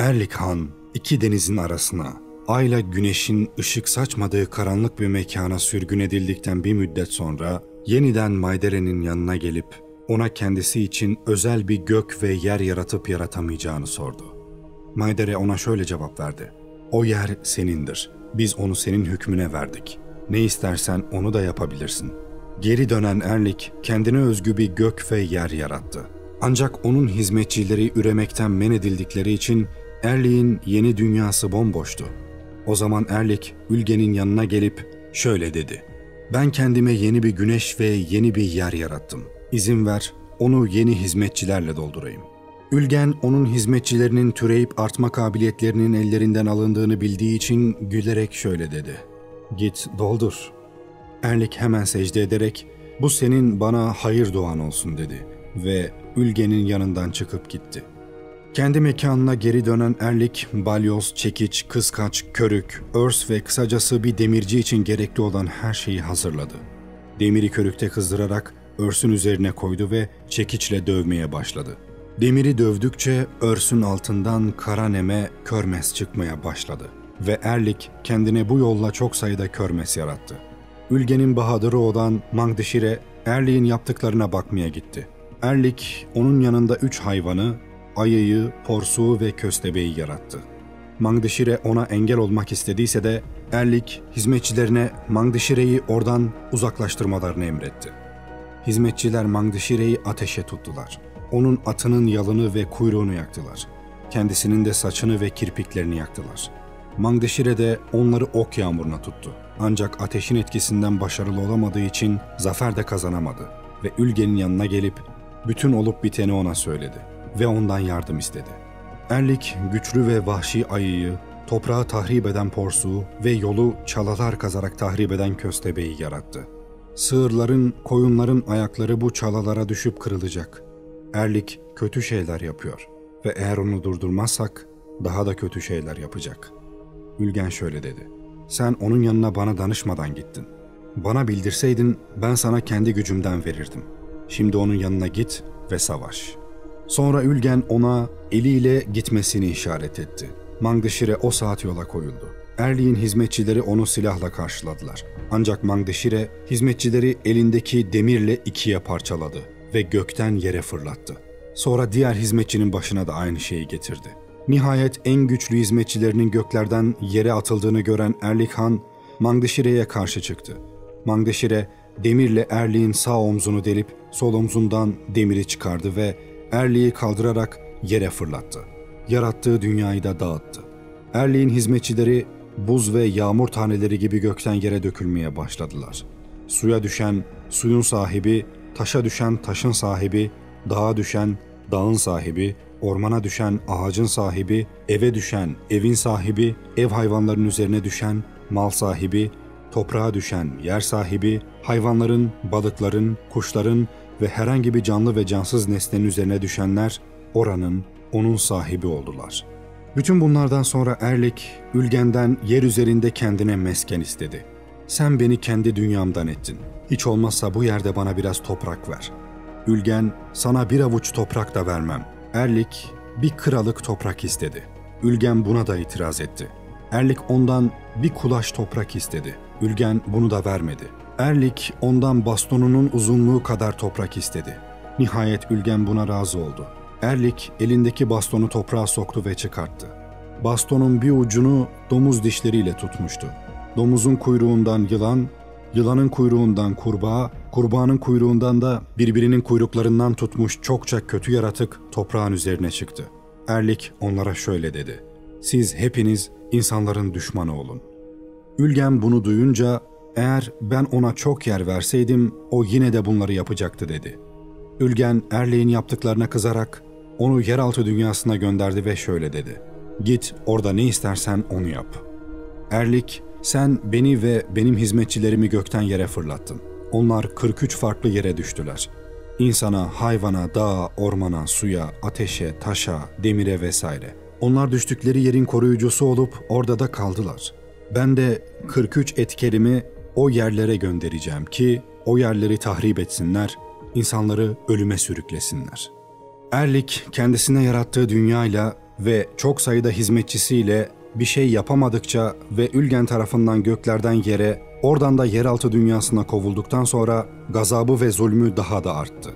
Erlik Han iki denizin arasına, ayla güneşin ışık saçmadığı karanlık bir mekana sürgün edildikten bir müddet sonra yeniden Maydere'nin yanına gelip ona kendisi için özel bir gök ve yer yaratıp yaratamayacağını sordu. Maydere ona şöyle cevap verdi. O yer senindir. Biz onu senin hükmüne verdik. Ne istersen onu da yapabilirsin. Geri dönen Erlik kendine özgü bir gök ve yer yarattı. Ancak onun hizmetçileri üremekten men edildikleri için Erlik'in yeni dünyası bomboştu. O zaman Erlik Ülge'nin yanına gelip şöyle dedi. Ben kendime yeni bir güneş ve yeni bir yer yarattım. İzin ver, onu yeni hizmetçilerle doldurayım. Ülgen onun hizmetçilerinin türeyip artma kabiliyetlerinin ellerinden alındığını bildiği için gülerek şöyle dedi. Git doldur. Erlik hemen secde ederek bu senin bana hayır doğan olsun dedi ve Ülgen'in yanından çıkıp gitti. Kendi mekanına geri dönen Erlik, balyoz, çekiç, kıskaç, körük, örs ve kısacası bir demirci için gerekli olan her şeyi hazırladı. Demiri körükte kızdırarak örsün üzerine koydu ve çekiçle dövmeye başladı. Demiri dövdükçe örsün altından kara neme körmes çıkmaya başladı ve Erlik kendine bu yolla çok sayıda körmes yarattı. Ülgenin bahadırı olan Mangdişire Erlik'in yaptıklarına bakmaya gitti. Erlik onun yanında üç hayvanı, ayıyı, porsuğu ve köstebeği yarattı. Mangdişire ona engel olmak istediyse de Erlik hizmetçilerine Mangdişire'yi oradan uzaklaştırmalarını emretti. Hizmetçiler Mangdişire'yi ateşe tuttular. Onun atının yalını ve kuyruğunu yaktılar. Kendisinin de saçını ve kirpiklerini yaktılar. Mangdişire de onları ok yağmuruna tuttu. Ancak ateşin etkisinden başarılı olamadığı için zafer de kazanamadı ve Ülge'nin yanına gelip bütün olup biteni ona söyledi ve ondan yardım istedi. Erlik güçlü ve vahşi ayıyı, toprağı tahrip eden porsuğu ve yolu çalalar kazarak tahrip eden köstebeği yarattı. Sığırların, koyunların ayakları bu çalalara düşüp kırılacak. Erlik kötü şeyler yapıyor ve eğer onu durdurmazsak daha da kötü şeyler yapacak. Ülgen şöyle dedi. Sen onun yanına bana danışmadan gittin. Bana bildirseydin ben sana kendi gücümden verirdim. Şimdi onun yanına git ve savaş.'' Sonra Ülgen ona eliyle gitmesini işaret etti. Mangdişire o saat yola koyuldu. Erli'nin hizmetçileri onu silahla karşıladılar. Ancak Mangdişire hizmetçileri elindeki demirle ikiye parçaladı ve gökten yere fırlattı. Sonra diğer hizmetçinin başına da aynı şeyi getirdi. Nihayet en güçlü hizmetçilerinin göklerden yere atıldığını gören Erlik Han, Mangdişire'ye karşı çıktı. Mangdişire demirle Erlik'in sağ omzunu delip sol omzundan demiri çıkardı ve Erliği kaldırarak yere fırlattı. Yarattığı dünyayı da dağıttı. Erliğin hizmetçileri buz ve yağmur taneleri gibi gökten yere dökülmeye başladılar. Suya düşen suyun sahibi, taşa düşen taşın sahibi, dağa düşen dağın sahibi, ormana düşen ağacın sahibi, eve düşen evin sahibi, ev hayvanlarının üzerine düşen mal sahibi, toprağa düşen yer sahibi, hayvanların, balıkların, kuşların ve herhangi bir canlı ve cansız nesnenin üzerine düşenler oranın, onun sahibi oldular. Bütün bunlardan sonra Erlik, Ülgen'den yer üzerinde kendine mesken istedi. Sen beni kendi dünyamdan ettin. Hiç olmazsa bu yerde bana biraz toprak ver. Ülgen, sana bir avuç toprak da vermem. Erlik, bir kralık toprak istedi. Ülgen buna da itiraz etti. Erlik ondan bir kulaş toprak istedi. Ülgen bunu da vermedi. Erlik ondan bastonunun uzunluğu kadar toprak istedi. Nihayet Ülgen buna razı oldu. Erlik elindeki bastonu toprağa soktu ve çıkarttı. Bastonun bir ucunu domuz dişleriyle tutmuştu. Domuzun kuyruğundan yılan, yılanın kuyruğundan kurbağa, kurbağanın kuyruğundan da birbirinin kuyruklarından tutmuş çokça kötü yaratık toprağın üzerine çıktı. Erlik onlara şöyle dedi. Siz hepiniz insanların düşmanı olun. Ülgen bunu duyunca eğer ben ona çok yer verseydim o yine de bunları yapacaktı dedi. Ülgen Erley'in yaptıklarına kızarak onu yeraltı dünyasına gönderdi ve şöyle dedi. Git orada ne istersen onu yap. Erlik sen beni ve benim hizmetçilerimi gökten yere fırlattın. Onlar 43 farklı yere düştüler. İnsana, hayvana, dağa, ormana, suya, ateşe, taşa, demire vesaire. Onlar düştükleri yerin koruyucusu olup orada da kaldılar. Ben de 43 etkerimi o yerlere göndereceğim ki o yerleri tahrip etsinler, insanları ölüme sürüklesinler. Erlik kendisine yarattığı dünyayla ve çok sayıda hizmetçisiyle bir şey yapamadıkça ve Ülgen tarafından göklerden yere, oradan da yeraltı dünyasına kovulduktan sonra gazabı ve zulmü daha da arttı.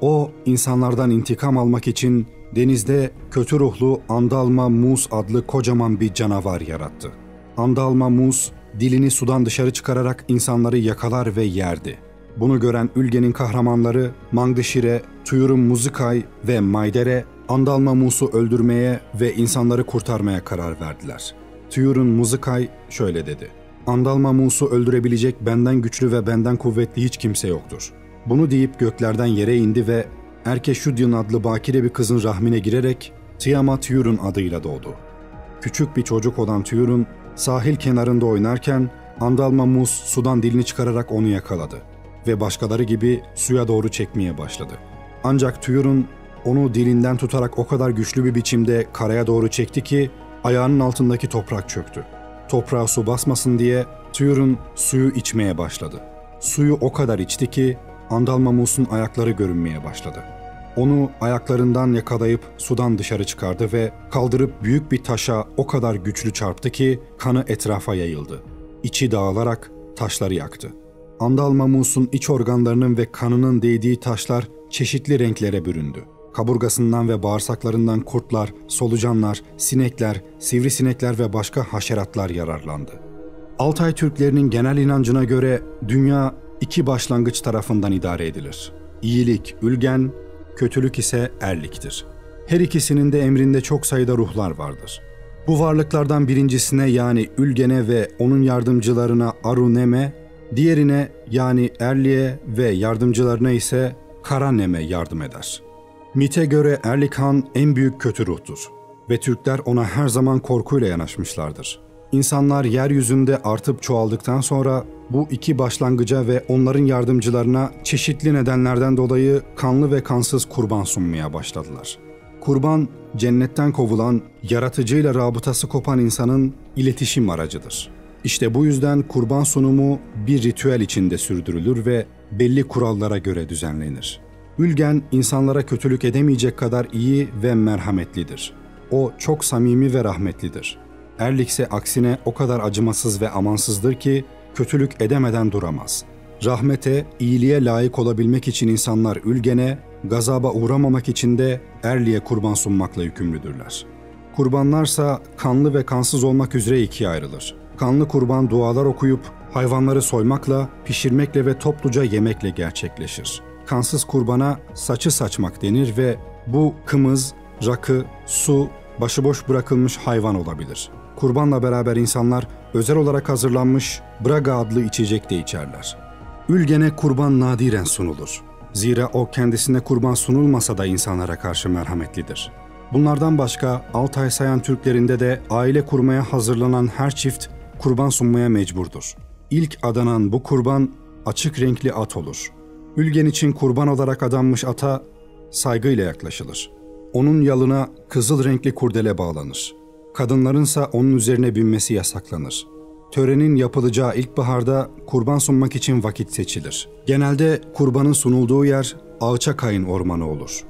O insanlardan intikam almak için denizde kötü ruhlu Andalma Mus adlı kocaman bir canavar yarattı. Andalma Mus dilini sudan dışarı çıkararak insanları yakalar ve yerdi. Bunu gören Ülgen'in kahramanları Mangdişire, Tuyur'un Muzikay ve Maydere Andalma Mus'u öldürmeye ve insanları kurtarmaya karar verdiler. Tuyur'un Muzikay şöyle dedi. Andalma Mus'u öldürebilecek benden güçlü ve benden kuvvetli hiç kimse yoktur. Bunu deyip göklerden yere indi ve Erkeşudyun adlı bakire bir kızın rahmine girerek Tiamat Tuyur'un adıyla doğdu. Küçük bir çocuk olan Tuyur'un sahil kenarında oynarken Andalma Mus sudan dilini çıkararak onu yakaladı ve başkaları gibi suya doğru çekmeye başladı. Ancak Tuyur'un onu dilinden tutarak o kadar güçlü bir biçimde karaya doğru çekti ki ayağının altındaki toprak çöktü. Toprağa su basmasın diye Tuyur'un suyu içmeye başladı. Suyu o kadar içti ki Andalma Mus'un ayakları görünmeye başladı. Onu ayaklarından yakalayıp sudan dışarı çıkardı ve kaldırıp büyük bir taşa o kadar güçlü çarptı ki kanı etrafa yayıldı. İçi dağılarak taşları yaktı. Andalma Mus'un iç organlarının ve kanının değdiği taşlar çeşitli renklere büründü. Kaburgasından ve bağırsaklarından kurtlar, solucanlar, sinekler, sivrisinekler ve başka haşeratlar yararlandı. Altay Türklerinin genel inancına göre dünya iki başlangıç tarafından idare edilir. İyilik, ülgen, kötülük ise erliktir. Her ikisinin de emrinde çok sayıda ruhlar vardır. Bu varlıklardan birincisine yani ülgene ve onun yardımcılarına Aruneme, diğerine yani Erli'ye ve yardımcılarına ise Karaneme yardım eder. Mit'e göre Erlik Han en büyük kötü ruhtur ve Türkler ona her zaman korkuyla yanaşmışlardır. İnsanlar yeryüzünde artıp çoğaldıktan sonra bu iki başlangıca ve onların yardımcılarına çeşitli nedenlerden dolayı kanlı ve kansız kurban sunmaya başladılar. Kurban, cennetten kovulan, yaratıcıyla rabıtası kopan insanın iletişim aracıdır. İşte bu yüzden kurban sunumu bir ritüel içinde sürdürülür ve belli kurallara göre düzenlenir. Ülgen insanlara kötülük edemeyecek kadar iyi ve merhametlidir. O çok samimi ve rahmetlidir. Erlik ise aksine o kadar acımasız ve amansızdır ki kötülük edemeden duramaz. Rahmete, iyiliğe layık olabilmek için insanlar Ülgen'e, gazaba uğramamak için de Erli'ye kurban sunmakla yükümlüdürler. Kurbanlarsa kanlı ve kansız olmak üzere ikiye ayrılır. Kanlı kurban dualar okuyup hayvanları soymakla, pişirmekle ve topluca yemekle gerçekleşir. Kansız kurbana saçı saçmak denir ve bu kımız, rakı, su, başıboş bırakılmış hayvan olabilir. Kurbanla beraber insanlar özel olarak hazırlanmış Braga adlı içecek de içerler. Ülgene kurban nadiren sunulur. Zira o kendisine kurban sunulmasa da insanlara karşı merhametlidir. Bunlardan başka Altay sayan Türklerinde de aile kurmaya hazırlanan her çift kurban sunmaya mecburdur. İlk adanan bu kurban açık renkli at olur. Ülgen için kurban olarak adanmış ata saygıyla yaklaşılır. Onun yalına kızıl renkli kurdele bağlanır. Kadınlarınsa onun üzerine binmesi yasaklanır. Törenin yapılacağı ilkbaharda kurban sunmak için vakit seçilir. Genelde kurbanın sunulduğu yer Ağçakayın ormanı olur.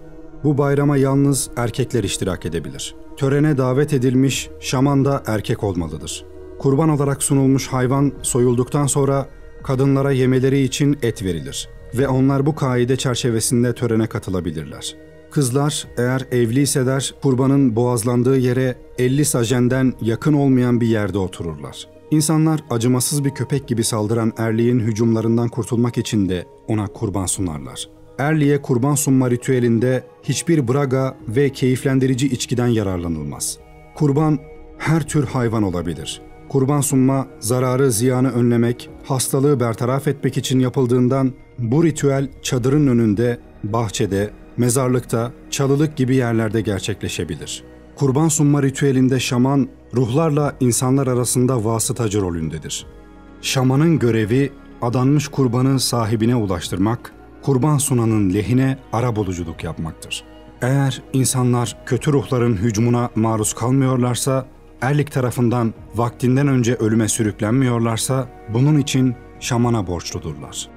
Bu bayrama yalnız erkekler iştirak edebilir. Törene davet edilmiş şaman da erkek olmalıdır. Kurban olarak sunulmuş hayvan soyulduktan sonra kadınlara yemeleri için et verilir ve onlar bu kaide çerçevesinde törene katılabilirler. Kızlar eğer evliyseler kurbanın boğazlandığı yere 50 sajenden yakın olmayan bir yerde otururlar. İnsanlar acımasız bir köpek gibi saldıran erliğin hücumlarından kurtulmak için de ona kurban sunarlar. Erliğe kurban sunma ritüelinde hiçbir braga ve keyiflendirici içkiden yararlanılmaz. Kurban her tür hayvan olabilir. Kurban sunma zararı ziyanı önlemek, hastalığı bertaraf etmek için yapıldığından bu ritüel çadırın önünde, bahçede, mezarlıkta, çalılık gibi yerlerde gerçekleşebilir. Kurban sunma ritüelinde şaman ruhlarla insanlar arasında vasıtacı rolündedir. Şamanın görevi adanmış kurbanı sahibine ulaştırmak, kurban sunanın lehine arabuluculuk yapmaktır. Eğer insanlar kötü ruhların hücumuna maruz kalmıyorlarsa, erlik tarafından vaktinden önce ölüme sürüklenmiyorlarsa bunun için şamana borçludurlar.''